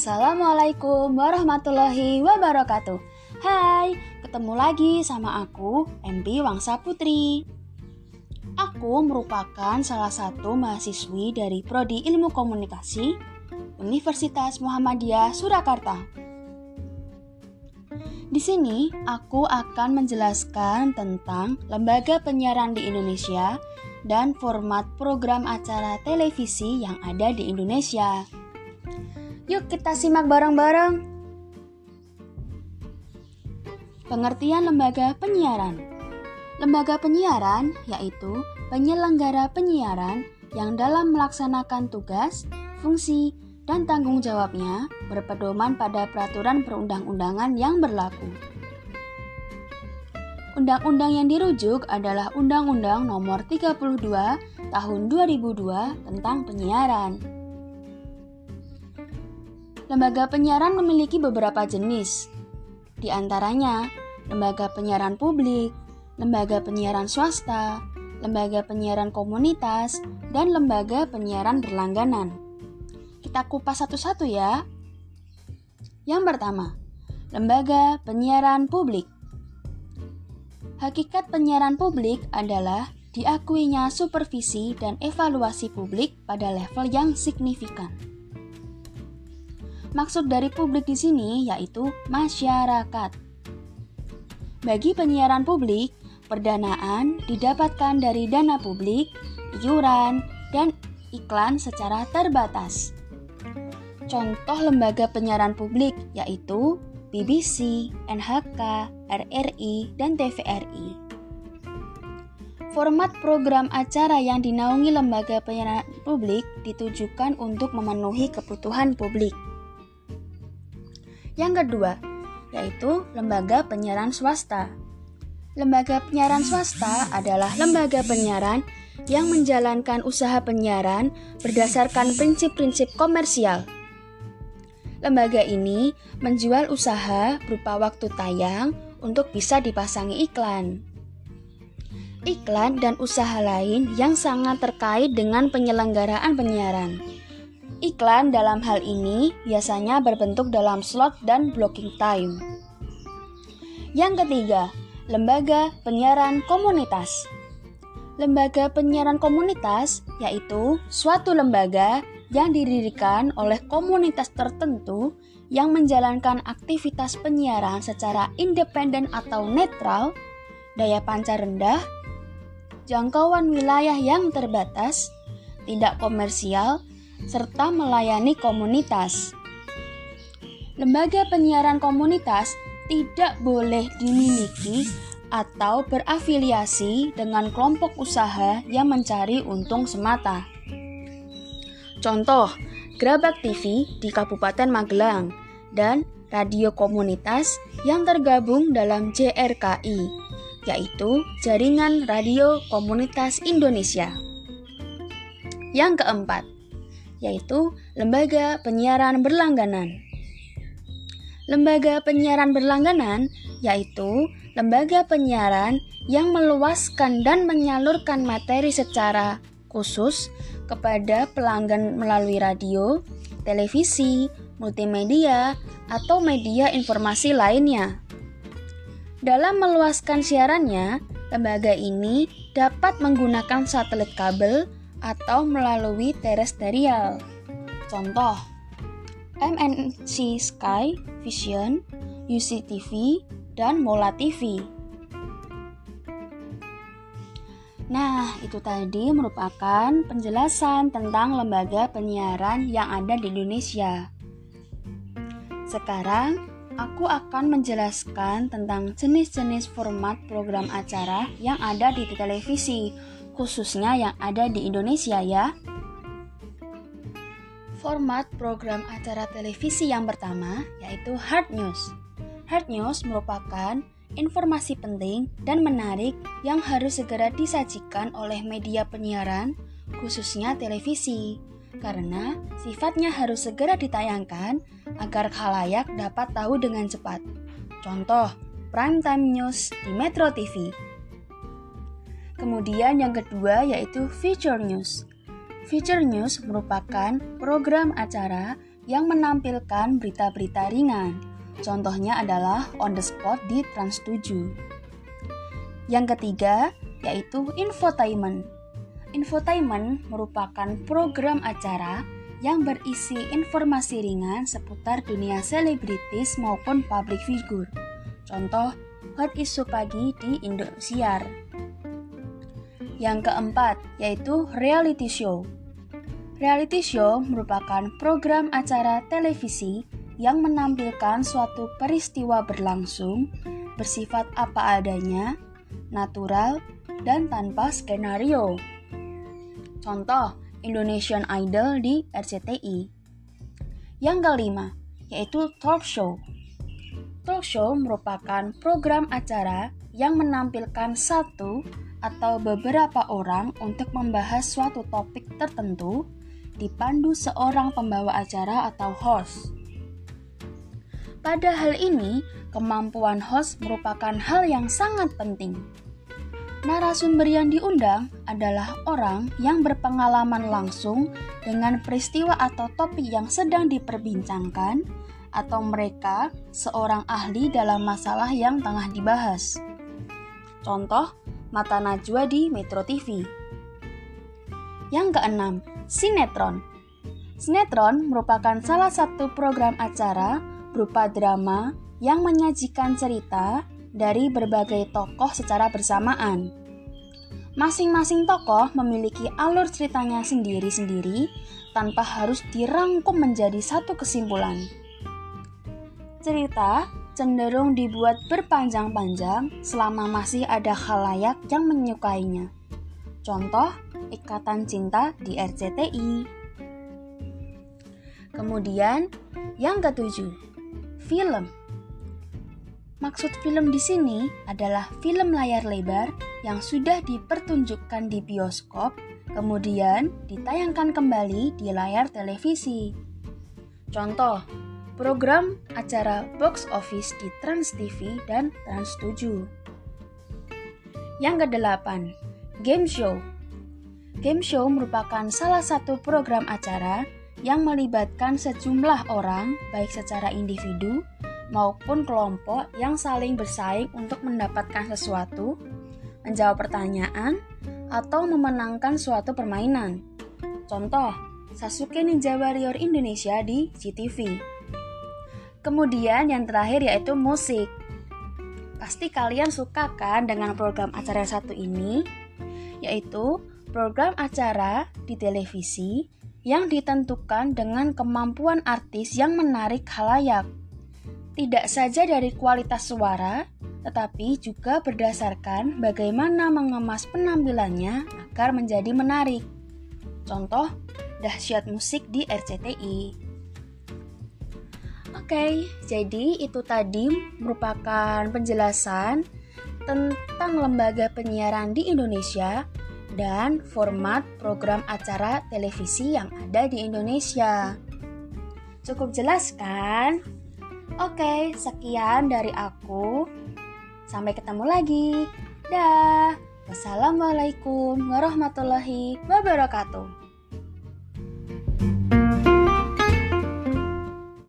Assalamualaikum warahmatullahi wabarakatuh. Hai, ketemu lagi sama aku, MP Wangsa Putri. Aku merupakan salah satu mahasiswi dari Prodi Ilmu Komunikasi Universitas Muhammadiyah Surakarta. Di sini aku akan menjelaskan tentang lembaga penyiaran di Indonesia dan format program acara televisi yang ada di Indonesia. Yuk kita simak bareng-bareng. Pengertian lembaga penyiaran. Lembaga penyiaran yaitu penyelenggara penyiaran yang dalam melaksanakan tugas, fungsi, dan tanggung jawabnya berpedoman pada peraturan perundang-undangan yang berlaku. Undang-undang yang dirujuk adalah Undang-Undang Nomor 32 Tahun 2002 tentang penyiaran. Lembaga penyiaran memiliki beberapa jenis. Di antaranya, lembaga penyiaran publik, lembaga penyiaran swasta, lembaga penyiaran komunitas, dan lembaga penyiaran berlangganan. Kita kupas satu-satu ya. Yang pertama, lembaga penyiaran publik. Hakikat penyiaran publik adalah diakuinya supervisi dan evaluasi publik pada level yang signifikan. Maksud dari publik di sini yaitu masyarakat. Bagi penyiaran publik, perdanaan didapatkan dari dana publik, iuran, dan iklan secara terbatas. Contoh lembaga penyiaran publik yaitu BBC, NHK, RRI, dan TVRI. Format program acara yang dinaungi lembaga penyiaran publik ditujukan untuk memenuhi kebutuhan publik. Yang kedua, yaitu lembaga penyiaran swasta. Lembaga penyiaran swasta adalah lembaga penyiaran yang menjalankan usaha penyiaran berdasarkan prinsip-prinsip komersial Lembaga ini menjual usaha berupa waktu tayang untuk bisa dipasangi iklan. Iklan dan usaha lain yang sangat terkait dengan penyelenggaraan penyiaran. Iklan dalam hal ini biasanya berbentuk dalam slot dan blocking time. Yang ketiga, lembaga penyiaran komunitas. Lembaga penyiaran komunitas yaitu suatu lembaga yang didirikan oleh komunitas tertentu yang menjalankan aktivitas penyiaran secara independen atau netral, daya pancar rendah, jangkauan wilayah yang terbatas, tidak komersial, serta melayani komunitas. Lembaga penyiaran komunitas tidak boleh dimiliki atau berafiliasi dengan kelompok usaha yang mencari untung semata. Contoh, Gerabak TV di Kabupaten Magelang dan radio komunitas yang tergabung dalam JRKI, yaitu Jaringan Radio Komunitas Indonesia. Yang keempat, yaitu lembaga penyiaran berlangganan. Lembaga penyiaran berlangganan yaitu lembaga penyiaran yang meluaskan dan menyalurkan materi secara khusus kepada pelanggan melalui radio, televisi, multimedia, atau media informasi lainnya. Dalam meluaskan siarannya, lembaga ini dapat menggunakan satelit kabel atau melalui terestrial. Contoh, MNC Sky Vision, UCTV, dan Mola TV. Nah, itu tadi merupakan penjelasan tentang lembaga penyiaran yang ada di Indonesia. Sekarang, aku akan menjelaskan tentang jenis-jenis format program acara yang ada di televisi, khususnya yang ada di Indonesia ya. Format program acara televisi yang pertama yaitu hard news. Hard news merupakan informasi penting dan menarik yang harus segera disajikan oleh media penyiaran, khususnya televisi, karena sifatnya harus segera ditayangkan agar khalayak dapat tahu dengan cepat. Contoh, prime time news di Metro TV. Kemudian yang kedua yaitu feature news. Feature news merupakan program acara yang menampilkan berita-berita ringan. Contohnya adalah On the Spot di Trans 7. Yang ketiga yaitu infotainment. Infotainment merupakan program acara yang berisi informasi ringan seputar dunia selebritis maupun public figure. Contoh, Hot Isu Pagi di Indosiar. Yang keempat, yaitu reality show. Reality show merupakan program acara televisi yang menampilkan suatu peristiwa berlangsung bersifat apa adanya, natural, dan tanpa skenario. Contoh, Indonesian Idol di RCTI. Yang kelima, yaitu talk show. Talk show merupakan program acara yang menampilkan satu atau beberapa orang untuk membahas suatu topik tertentu dipandu seorang pembawa acara atau host. Pada hal ini, kemampuan host merupakan hal yang sangat penting Narasumber yang diundang adalah orang yang berpengalaman langsung dengan peristiwa atau topik yang sedang diperbincangkan, atau mereka seorang ahli dalam masalah yang tengah dibahas. Contoh, Mata Najwa di Metro TV. Yang keenam, sinetron. Sinetron merupakan salah satu program acara berupa drama yang menyajikan cerita dari berbagai tokoh secara bersamaan. Masing-masing tokoh memiliki alur ceritanya sendiri-sendiri tanpa harus dirangkum menjadi satu kesimpulan. Cerita cenderung dibuat berpanjang-panjang selama masih ada khalayak yang menyukainya. Contoh, Ikatan Cinta di RCTI. Kemudian, yang ketujuh, film. Maksud film di sini adalah film layar lebar yang sudah dipertunjukkan di bioskop, kemudian ditayangkan kembali di layar televisi. Contoh, program acara box office di Trans TV dan Trans 7. Yang kedelapan, game show. Game show merupakan salah satu program acara yang melibatkan sejumlah orang, baik secara individu maupun kelompok yang saling bersaing untuk mendapatkan sesuatu, menjawab pertanyaan, atau memenangkan suatu permainan. Contoh, Sasuke Ninja Warrior Indonesia di GTV. Kemudian yang terakhir yaitu musik. Pasti kalian suka kan dengan program acara satu ini? Yaitu program acara di televisi yang ditentukan dengan kemampuan artis yang menarik halayak tidak saja dari kualitas suara, tetapi juga berdasarkan bagaimana mengemas penampilannya agar menjadi menarik. Contoh, dahsyat musik di RCTI. Oke, jadi itu tadi merupakan penjelasan tentang lembaga penyiaran di Indonesia dan format program acara televisi yang ada di Indonesia. Cukup jelas kan? Oke, sekian dari aku. Sampai ketemu lagi. Dah. Wassalamualaikum warahmatullahi wabarakatuh.